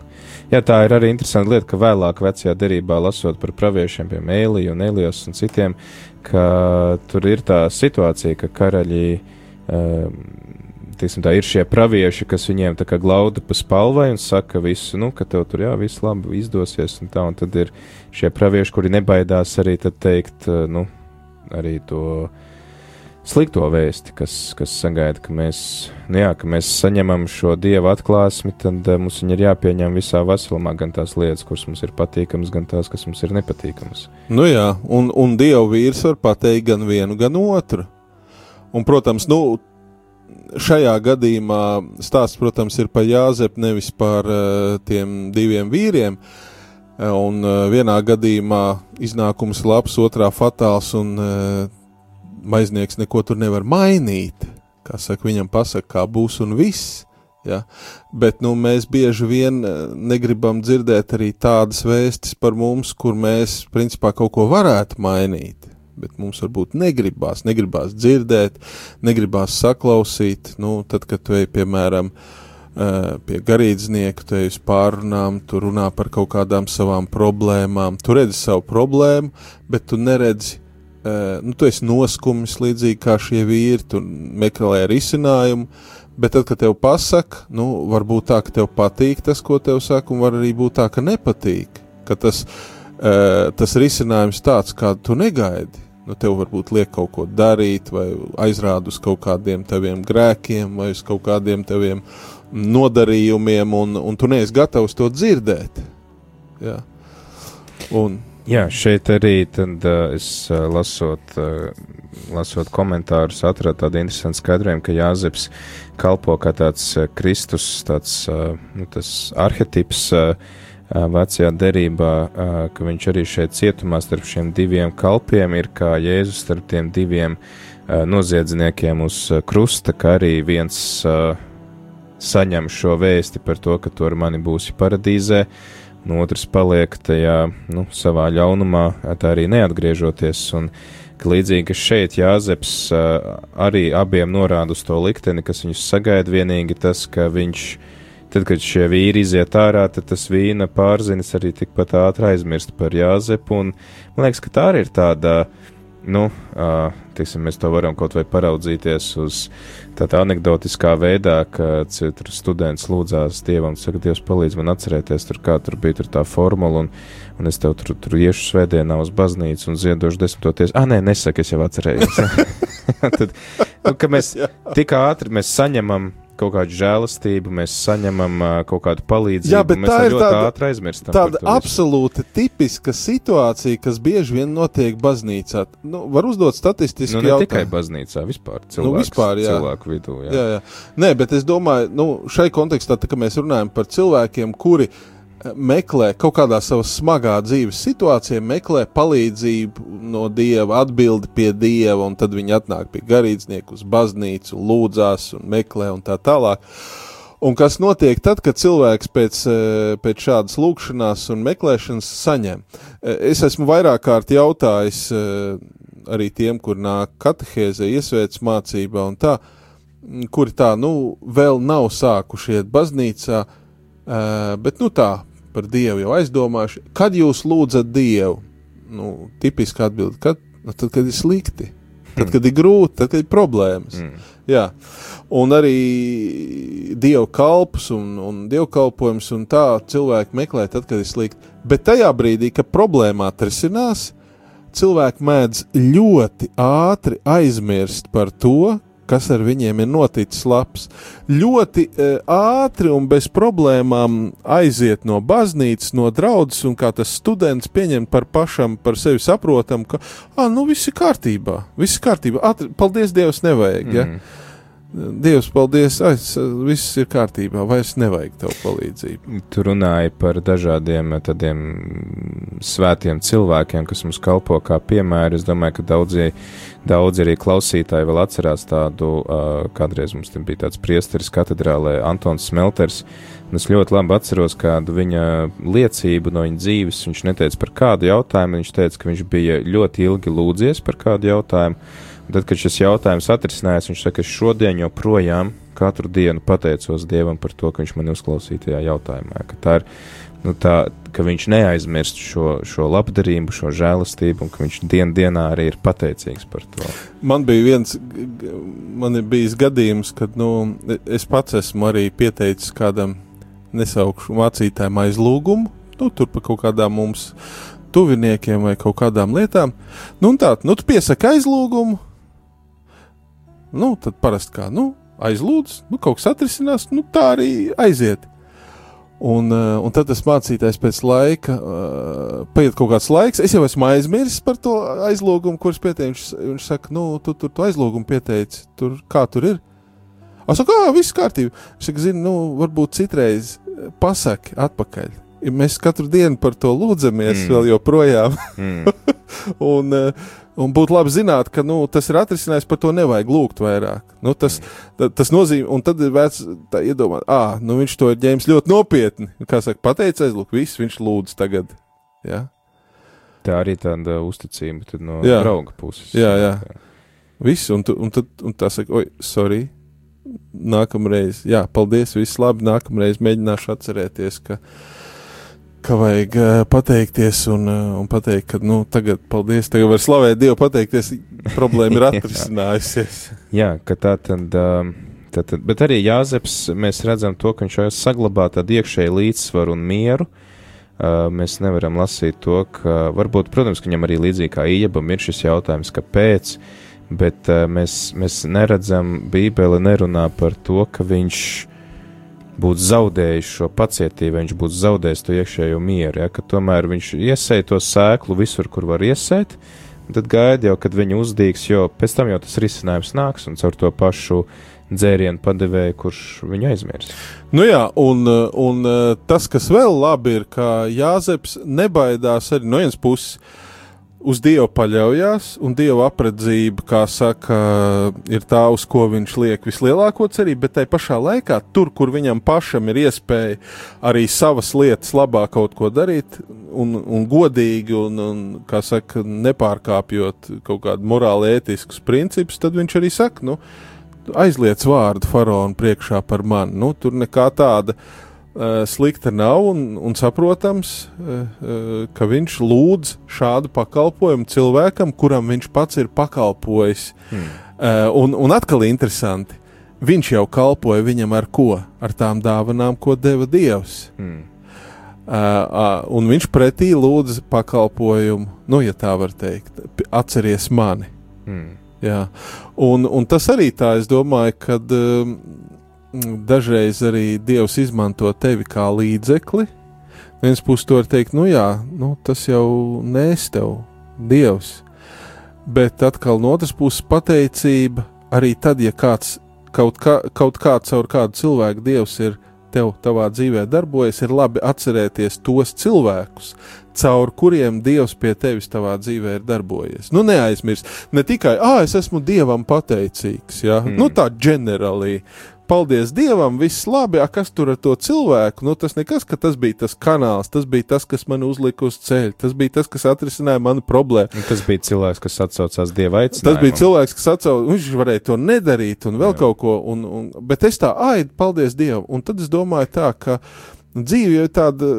jā, tā ir arī interesanta lieta, ka vēlāk vecajā derībā lasot par praviešiem, piemēram,Ēliju un Elijos un citiem, ka tur ir tā situācija, ka karaļi, um, tiksim tā, ir šie pravieši, kas viņiem tā kā glauda pa spalvai un saka visu, nu, ka tev tur jā, viss labi izdosies un tā, un tad ir šie pravieši, kuri nebaidās arī teikt, nu, arī to slikto vēsti, kas, kas sagaida, ka mēs, nu jā, ka mēs saņemam šo dieva atklāsmi, tad uh, mums ir jāpieņem visā veselumā gan tās lietas, kuras mums ir patīkamas, gan tās, kas mums ir nepatīkamas. Nu jā, un, un dieva vīrs var pateikt gan vienu, gan otru. Un, protams, nu, šajā gadījumā stāsts, protams, ir par Jāzepu, nevis par uh, tiem diviem vīriem. Un uh, vienā gadījumā iznākums labs, otrā fatāls, un maiznieks neko tur nevar mainīt. Kā saka, viņam pasaka, kā būs un viss. Ja? Bet nu, mēs bieži vien eh, negribam dzirdēt arī tādas vēstis par mums, kur mēs principā kaut ko varētu mainīt. Bet mums varbūt negribās, negribās dzirdēt, negribās saklausīt. Nu, tad, kad tu ej, piemēram, eh, pie garīdznieka, tu ej uz pārunām, tu runā par kaut kādām savām problēmām, tu redzi savu problēmu, bet tu neredzi Uh, nu, tu esi noskumis līdzīgi kā šie vīri, tu meklē risinājumu, bet tad, kad tev pasaka, nu, var būt tā, ka tev patīk tas, ko tev saka, un var arī būt tā, ka nepatīk, ka tas, uh, tas risinājums tāds, kādu tu negaidi. Nu, tev varbūt liek kaut ko darīt, vai aizrāda uz kaut kādiem taviem grēkiem, vai uz kaut kādiem taviem nodarījumiem, un, un tu neesi gatavs to dzirdēt. Jā. Un, Jā, šeit arī tad, uh, es uh, lasot, uh, lasot komentārus, atradu tādu interesantu skaidrojumu, ka Jāzeps kalpo kā tāds Kristus, tāds nu, arhetips uh, vecajā derībā, ka viņš arī šeit cietumā starp šiem diviem kalpiem ir kā Jēzus starp tiem diviem noziedzniekiem uz krusta, ka arī viens saņem šo vēsti par to, ka tu ar mani būsi paradīzē, un otrs paliek tajā, nu, savā ļaunumā, tā arī neatgriežoties, un ka līdzīgi, ka šeit Jāzeps arī abiem norāda uz to likteni, kas viņus sagaida. Vienīgi tas, ka viņš, tad, kad šie vīri iziet ārā, tad tas vīna pārzinis arī tikpat ātri aizmirst par Jāzepu, un man liekas, ka tā arī ir tāda, nu, ā, teiksim, mēs to varam kaut vai paraudzīties uz tādā anegdotiskā veidā, ka tur students lūdzās Dievam, saka, Dievs palīdz man atcerēties, tur kā tur bija tur tā formula, un, un es tev tur, tur iešu svētdienā uz baznīcu un ziedošu desmitoties. Ah, nē, nesaka, es jau atcerējos. Tad, nu, ka mēs tik ātri mēs saņemam kaut kādu žēlastību, mēs saņemam uh, kaut kādu palīdzību, Jā, bet mēs tā ir tāda- ātri aizmirstam. Tāda absolūti tipiska situācija, kas bieži vien notiek baznīcā. Nu, var uzdot statistiski Nu, ne jautājumu. tikai baznīcā, vispār cilvēks, Nu, vispār, jā. cilvēku vidū. Jā. Jā, jā. Nē, bet es domāju, nu, šai kontekstā, tā, kad mēs runājam par cilvēkiem, kuri eh, meklē kaut kādā savā smagā dzīves situācijā, meklē palīdzību no dieva, atbildi pie dieva, un tad viņi atnāk pie garīdznieku uz baznīcu, lūdzās un meklē un tā tālāk. Un kas notiek tad, kad cilvēks pēc, eh, pēc šādas lūkšanās un meklēšanas saņem? Eh, Es esmu vairāk kārt jautājis eh, arī tiem, kur nāk katehēzē, iesvētas mācībā un tā, kuri tā, nu, vēl nav sākuši iet baznīcā, bet, nu, tā, par Dievu jau aizdomājuši. Kad jūs lūdzat Dievu? Nu, tipiski atbild, kad, nu, tad, kad ir slikti, tad, kad ir grūti, tad, kad ir problēmas. Mm. Jā, un arī dievu kalpus un, un dievkalpojums un tā cilvēki meklē tad, kad ir slikti. Bet tajā brīdī, kad problēma atrisinās, cilvēki mēdz ļoti ātri aizmirst par to, kas ar viņiem ir noticis labs. Ļoti e, ātri un bez problēmām aiziet no baznīcas, no draudzes, un kā tas students pieņem par pašam, par sevi saprotam, ka, ah, nu viss ir kārtībā, viss ir kārtībā, Atri, paldies Dievam, nevajag. Ja? Dievs, paldies, ai, s- viss ir kārtībā, vairs nevajag tev palīdzību. Tu runāji par dažādiem eh, tādiem svētiem cilvēkiem, kas mums kalpo kā piemēri. Es domāju, ka daudzi, daudzi arī klausītāji vēl atcerās tādu, kādreiz mums bija tāds priesteris katedrālē, Antons Smelters. Un es ļoti labi atceros kādu viņa liecību no viņa dzīves. Viņš neteica par kādu jautājumu, viņš teica, ka viņš bija ļoti ilgi lūdzies par kādu jautājumu. Tad, kad šis jautājums atrisinājās, viņš saka, es šodien joprojām katru dienu pateicos Dievam par to, ka viņš mani uzklausīja tajā jautājumā. Ka tā ir, nu, tā, ka viņš neaizmirst šo, šo labdarību, šo žēlastību, un ka viņš dien dienā arī ir pateicīgs par to. Man bija viens, man ir bijis gadījums, kad nu, es pats esmu arī pieteicis kādam nesaukšu mācītājiem aizlūgumu, nu, tur par kaut kādām mums tuviniekiem vai kaut kādām lietām. Nu, tā, nu, tu piesaki aizlūgumu, nu, tad parasti kā, nu, aizlūdz, nu, kaut kas atrisinās, nu, tā arī aiziet. Un, uh, un tad tas mācītājs pēc laika, uh, paiet kaut kāds laiks, es jau esmu aizmirsis par to aizlūgumu, kurš pieteicis. Viņš, viņš saka, nu, tu tur tu aizlūgumu pieteici, tur kā tur ir. Es saku, ah, viss kārtībā. Viņš saka, zini, nu, varbūt citreiz eh, pasaki atpakaļ. Ja mēs katru dienu par to lūdzamies, Mm. vēl joprojām. Mm. un, eh, un būtu labi zināt, ka nu, tas ir atrisinājums, par to nevajag lūgt vairāk. Nu, tas, ta- tas nozīmē, un tad ir vērts tā iedomāt, ah, nu viņš to ir ņēmis ļoti nopietni. Kā saka, pateicais, lūk, viss viņš lūdz tagad. Ja? Tā arī tāda uzticība no Jā. drauga puses. Jā, jā. Viss, un, tu, un tad un tā saka, oi, sorry. Nākamreiz, jā, paldies, viss labi. Nākamreiz mēģināšu atcerēties, ka, ka vajag uh, pateikties un, uh, un pateikt, ka, nu, tagad, paldies, tagad var slavēt Dievu, pateikties, problēma ir atrisinājusies. Jā, ka tā tad. Um, tad, tad bet arī Jāzeps, mēs redzam to, ka viņš jau saglabā tādu iekšēju līdzsvaru un mieru. Uh, mēs nevaram lasīt to, ka varbūt, protams, ka viņam arī līdzīgi kā Iebam ir šis jautājums, kāpēc, bet uh, mēs, mēs neredzam, Bībele nerunā par to, ka viņš būtu zaudējis šo pacietību, viņš būtu zaudējis to iekšējo mieru, ja, tomēr viņš iesēja to sēklu visur, kur var iesēt, tad gaida jau, kad viņa uzdīgs, jo pēc tam jau tas risinājums nāks, un caur to pašu dzērienu padevēju, kurš viņu aizmirs. Nu jā, un, un uh, tas, kas vēl labi ir, ka Jāzeps nebaidās arī no vienas puses uz Dievu paļaujas, un Dieva apredzība, kā saka, ir tā, uz ko viņš liek vislielāko cerību, bet tai pašā laikā, tur, kur viņam pašam ir iespēja arī savas lietas labā kaut ko darīt, un, un godīgi, un, un saka, nepārkāpjot kaut kādu morāli ētiskus principus, tad viņš arī saka, nu, aizliec vārdu faraona priekšā par mani. Nu, tur nekā tāda slikta nav, un, un saprotams, uh, uh, ka viņš lūdz šādu pakalpojumu cilvēkam, kuram viņš pats ir pakalpojis. Hmm. Uh, un, un atkal interesanti, viņš jau kalpoja viņam ar ko? Ar tām dāvanām, ko deva Dievs. Hmm. Uh, uh, un viņš pretī lūdza pakalpojumu, nu, ja tā var teikt, atceries mani. Hmm. Jā. Un, un tas arī tā, es domāju, ka um, dažreiz arī Dievs izmanto tevi kā līdzekli. Viens puses to var teikt, nu jā, nu, tas jau nēs tev, Dievs. Bet atkal no otras puses pateicība arī tad, ja kāds kaut, kā, kaut kā caur kādu cilvēku Dievs ir tev tavā dzīvē darbojas, ir labi atcerēties tos cilvēkus, caur kuriem Dievs pie tevis savā dzīvē ir darbojies. Nu, neaizmirst, ne tikai, ah, es esmu Dievam pateicīgs, ja? mm. nu tā ģenerāli. Paldies Dievam, viss labi, a, kas tur ar to cilvēku? Nu, tas nekas, ka tas bija tas kanāls, tas bija tas, kas man uzlika uz ceļa, tas bija tas, kas atrisināja manu problēmu. Un Tas bija cilvēks, kas atsaucās Dieva aicinājumam. Tas bija cilvēks, kas atsaucās, viņš varēja to nedarīt un vēl Jā. kaut ko, un, un, bet es tā, ai, paldies Dievam, un tad es domāju tā, ka dzīve jau ir tāda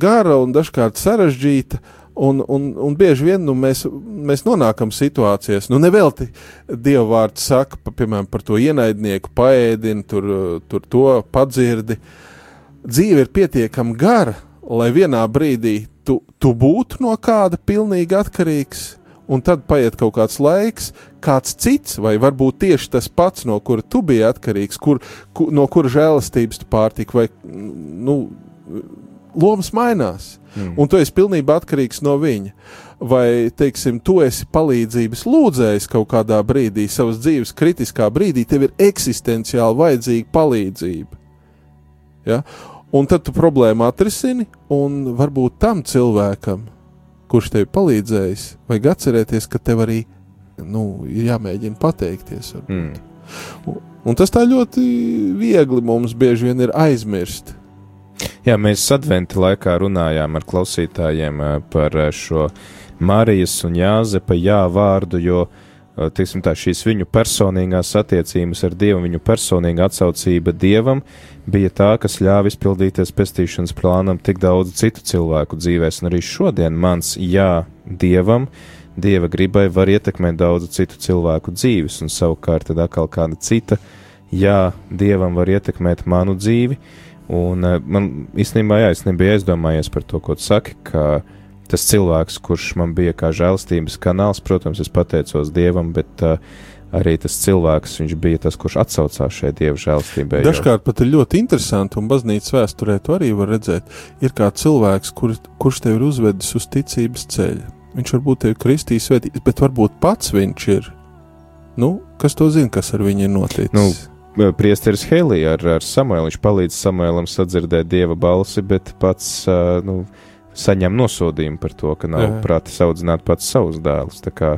gara un dažkārt sarežģīta. Un, un, un bieži vien nu, mēs, mēs nonākam situācijās, nu, nevelti Dieva vārds saka, pa, piemēram, par to ienaidnieku, paēdini, tur, tur to padzirdi. Dzīve ir pietiekami gara, lai vienā brīdī tu, tu būtu no kāda pilnīgi atkarīgs, un tad paiet kaut kāds laiks, kāds cits, vai varbūt tieši tas pats, no kura tu biji atkarīgs, kur, kur, no kura žēlastības tu pārtika, vai nu, lomas mainās. Mm. Un tu esi pilnībā atkarīgs no viņa. Vai, teiksim, tu esi palīdzības lūdzējis kaut kādā brīdī, savas dzīves kritiskā brīdī, tev ir eksistenciāli vajadzīga palīdzība. Ja? Un tad tu problēmu atrisini, un varbūt tam cilvēkam, kurš tev palīdzējis, vajag atcerēties, ka tev arī nu, ir jāmēģina pateikties. Mm. Un, un tas tā ļoti viegli mums bieži vien ir aizmirst. Jā, mēs adventa laikā runājām ar klausītājiem eh, par eh, šo Marijas un Jāzepa jā vārdu, jo eh, tiksim, tā, šīs viņu personīgās attiecības ar Dievu, viņu personīga atsaucība Dievam bija tā, kas ļāva izpildīties pestīšanas plānam tik daudz citu cilvēku dzīvēs, un arī šodien mans jā Dievam, Dieva gribai var ietekmēt daudzu citu cilvēku dzīves, un savukārt tad atkal kāda cita jā Dievam var ietekmēt manu dzīvi, Un eh, man īstenībā, jā, es nebiju aizdomājies par to, ko tu saki, ka tas cilvēks, kurš man bija kā žēlstības kanāls, protams, es pateicos Dievam, bet uh, arī tas cilvēks, viņš bija tas, kurš atsaucās šai Dieva žēlstībai. Dažkārt pat ir ļoti interesanti, un baznīcas vēsturē to arī var redzēt. Ir kā cilvēks, kur, kurš tev ir uzvedis uz ticības ceļa. Viņš varbūt tevi kristīs bet varbūt pats viņš ir. Nu, kas to zina, kas ar viņu ir noticis? Nu, Priesteris Helija ar, ar Samuelu. Viņš palīdz Samuēlam sadzirdēt dieva balsi, bet pats uh, nu, saņem nosodījumu par to, ka nav prāti audzināt pats savus dēlus. Tā kā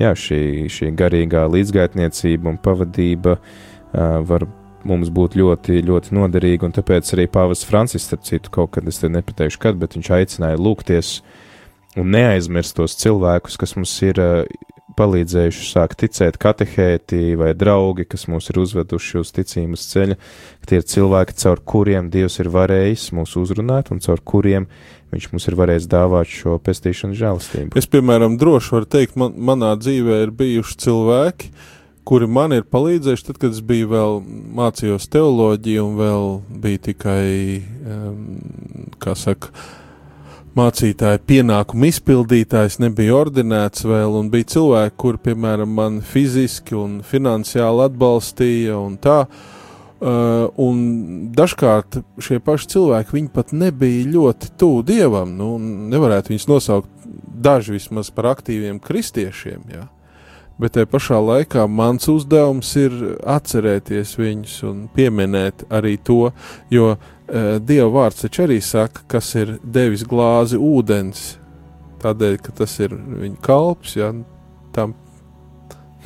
jā, šī, šī garīgā līdzgaitniecība un pavadība uh, var mums būt ļoti, ļoti noderīga, un tāpēc arī Pāvils Francis, starp citu, kaut kad es te nepateikšu, kad, bet viņš aicināja lūgties un neaizmirst tos cilvēkus, kas mums ir palīdzējuši sākt ticēt katehēti vai draugi, kas mūs ir uzveduši uz ticības ceļa, ka tie ir cilvēki, caur kuriem Dievs ir varējis mūs uzrunāt un caur kuriem viņš mums ir varējis dāvāt šo pestīšanas žēlastību. Es, piemēram, droši varu teikt, man, manā dzīvē ir bijuši cilvēki, kuri man ir palīdzējuši, tad, kad es biju vēl mācījos teoloģiju un vēl biju tikai, um, kā saka, mācītāja pienākumu izpildītājs, nebija ordinēts vēl, un bija cilvēki, kuri, piemēram, man fiziski un finansiāli atbalstīja un tā. Uh, un dažkārt šie paši cilvēki, viņi pat nebija ļoti tuvu dievam. Nu, nevarētu viņus nosaukt daži vismaz par aktīviem kristiešiem. Jā. bet te pašā laikā mans uzdevums ir atcerēties viņus un pieminēt arī to, jo uh, Dieva vārds taču arī saka, kas ir devis glāzi ūdens, tādēļ, ka tas ir viņa kalps, ja tam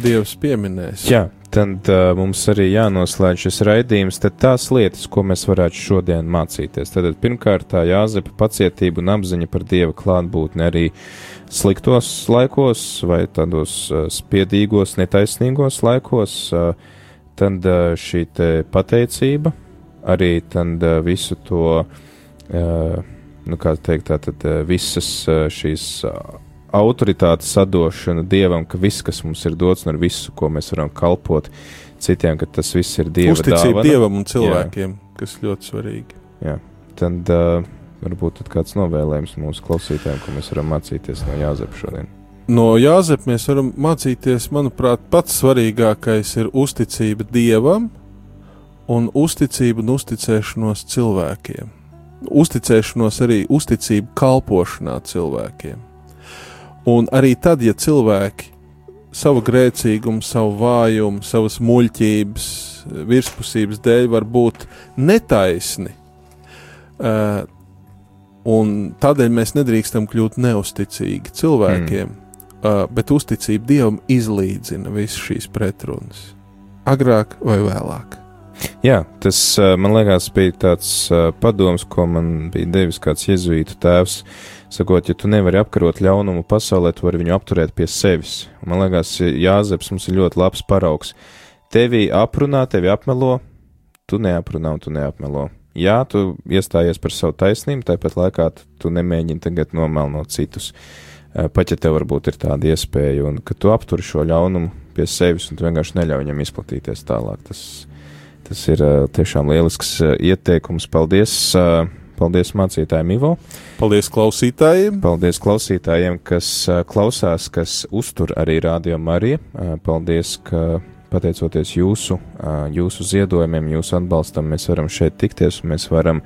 Dievs pieminēs. Jā, tad uh, mums arī jānoslēdz šis raidījums. Tad tās lietas, ko mēs varētu šodien mācīties. Tad pirmkārt, jāzepa pacietība un apziņa par Dieva klātbūtni arī sliktos laikos vai tādos uh, spiedīgos, netaisnīgos laikos. Uh, tad uh, šī pateicība, arī tad uh, visu to, uh, nu kā teikt, tātad uh, visas šīs. Autoritātes sadošana Dievam, ka viss, kas mums ir dots, un ar visu, ko mēs varam kalpot citiem, ka tas viss ir Dieva Uzticība dāvana. Dievam un cilvēkiem, Jā. kas ļoti svarīgi. Jā, tad uh, varbūt tad kāds novēlējums mūsu klausītājiem, ko mēs varam mācīties no Jāzepa šodien. No Jāzepa mēs varam mācīties, manuprāt, pats svarīgākais ir uzticība Dievam un uzticība un uzticēšanos cilvēkiem. Uzticēšanos arī uzticība kalpošanā cilvēkiem. Un arī tad, ja cilvēki savu grēcīgumu, savu vājumu, savas muļķības, virspusības dēļ var būt netaisni, uh, un tādēļ mēs nedrīkstam kļūt neusticīgi cilvēkiem, mm. uh, bet uzticība Dievam izlīdzina visas šīs pretrunas. Agrāk vai vēlāk. Jā, tas man liekas, bija tāds padoms, ko man bija devis kāds jēzuītu tēvs. Sakot, ja tu nevari apkarot ļaunumu pasaulē, tu vari viņu apturēt pie sevis. Man liekas, Jāzeps mums ir ļoti labs paraugs. Tevi aprunā, tevi apmelo, tu neaprunā un tu neapmelo. Jā, tu iestājies par savu taisnību, tāpat laikā tu nemēģini tagad nomelnot citus. Pat ja tev varbūt ir tāda iespēja, un ka tu apturi šo ļaunumu pie sevis un tu vienkārši neļauj viņam izplatīties tālāk. Tas, tas ir tiešām lielisks ieteikums. Paldies! Paldies mācītājiem Ivo. Paldies klausītājiem. Paldies klausītājiem, kas klausās, kas uztur arī Rādio Mariju. Paldies, ka pateicoties jūsu, jūsu ziedojumiem, jūsu atbalstam, mēs varam šeit tikties un mēs varam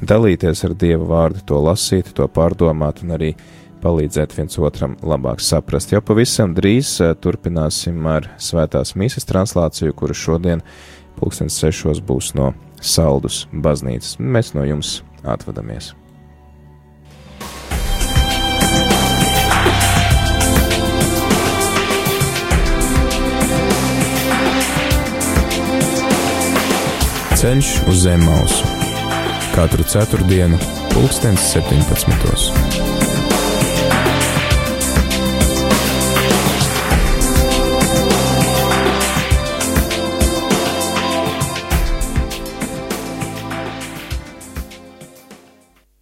dalīties ar Dieva vārdu, to lasīt, to pārdomāt un arī palīdzēt viens otram labāk saprast. Jau pavisam drīz turpināsim ar svētās mīsas translāciju, kura šodien pulkstens sešos būs no Saldus baznīcas. Mēs no jums atvadamies. Ceļš uz zem mausu katru ceturtdienu, pulkstens 17.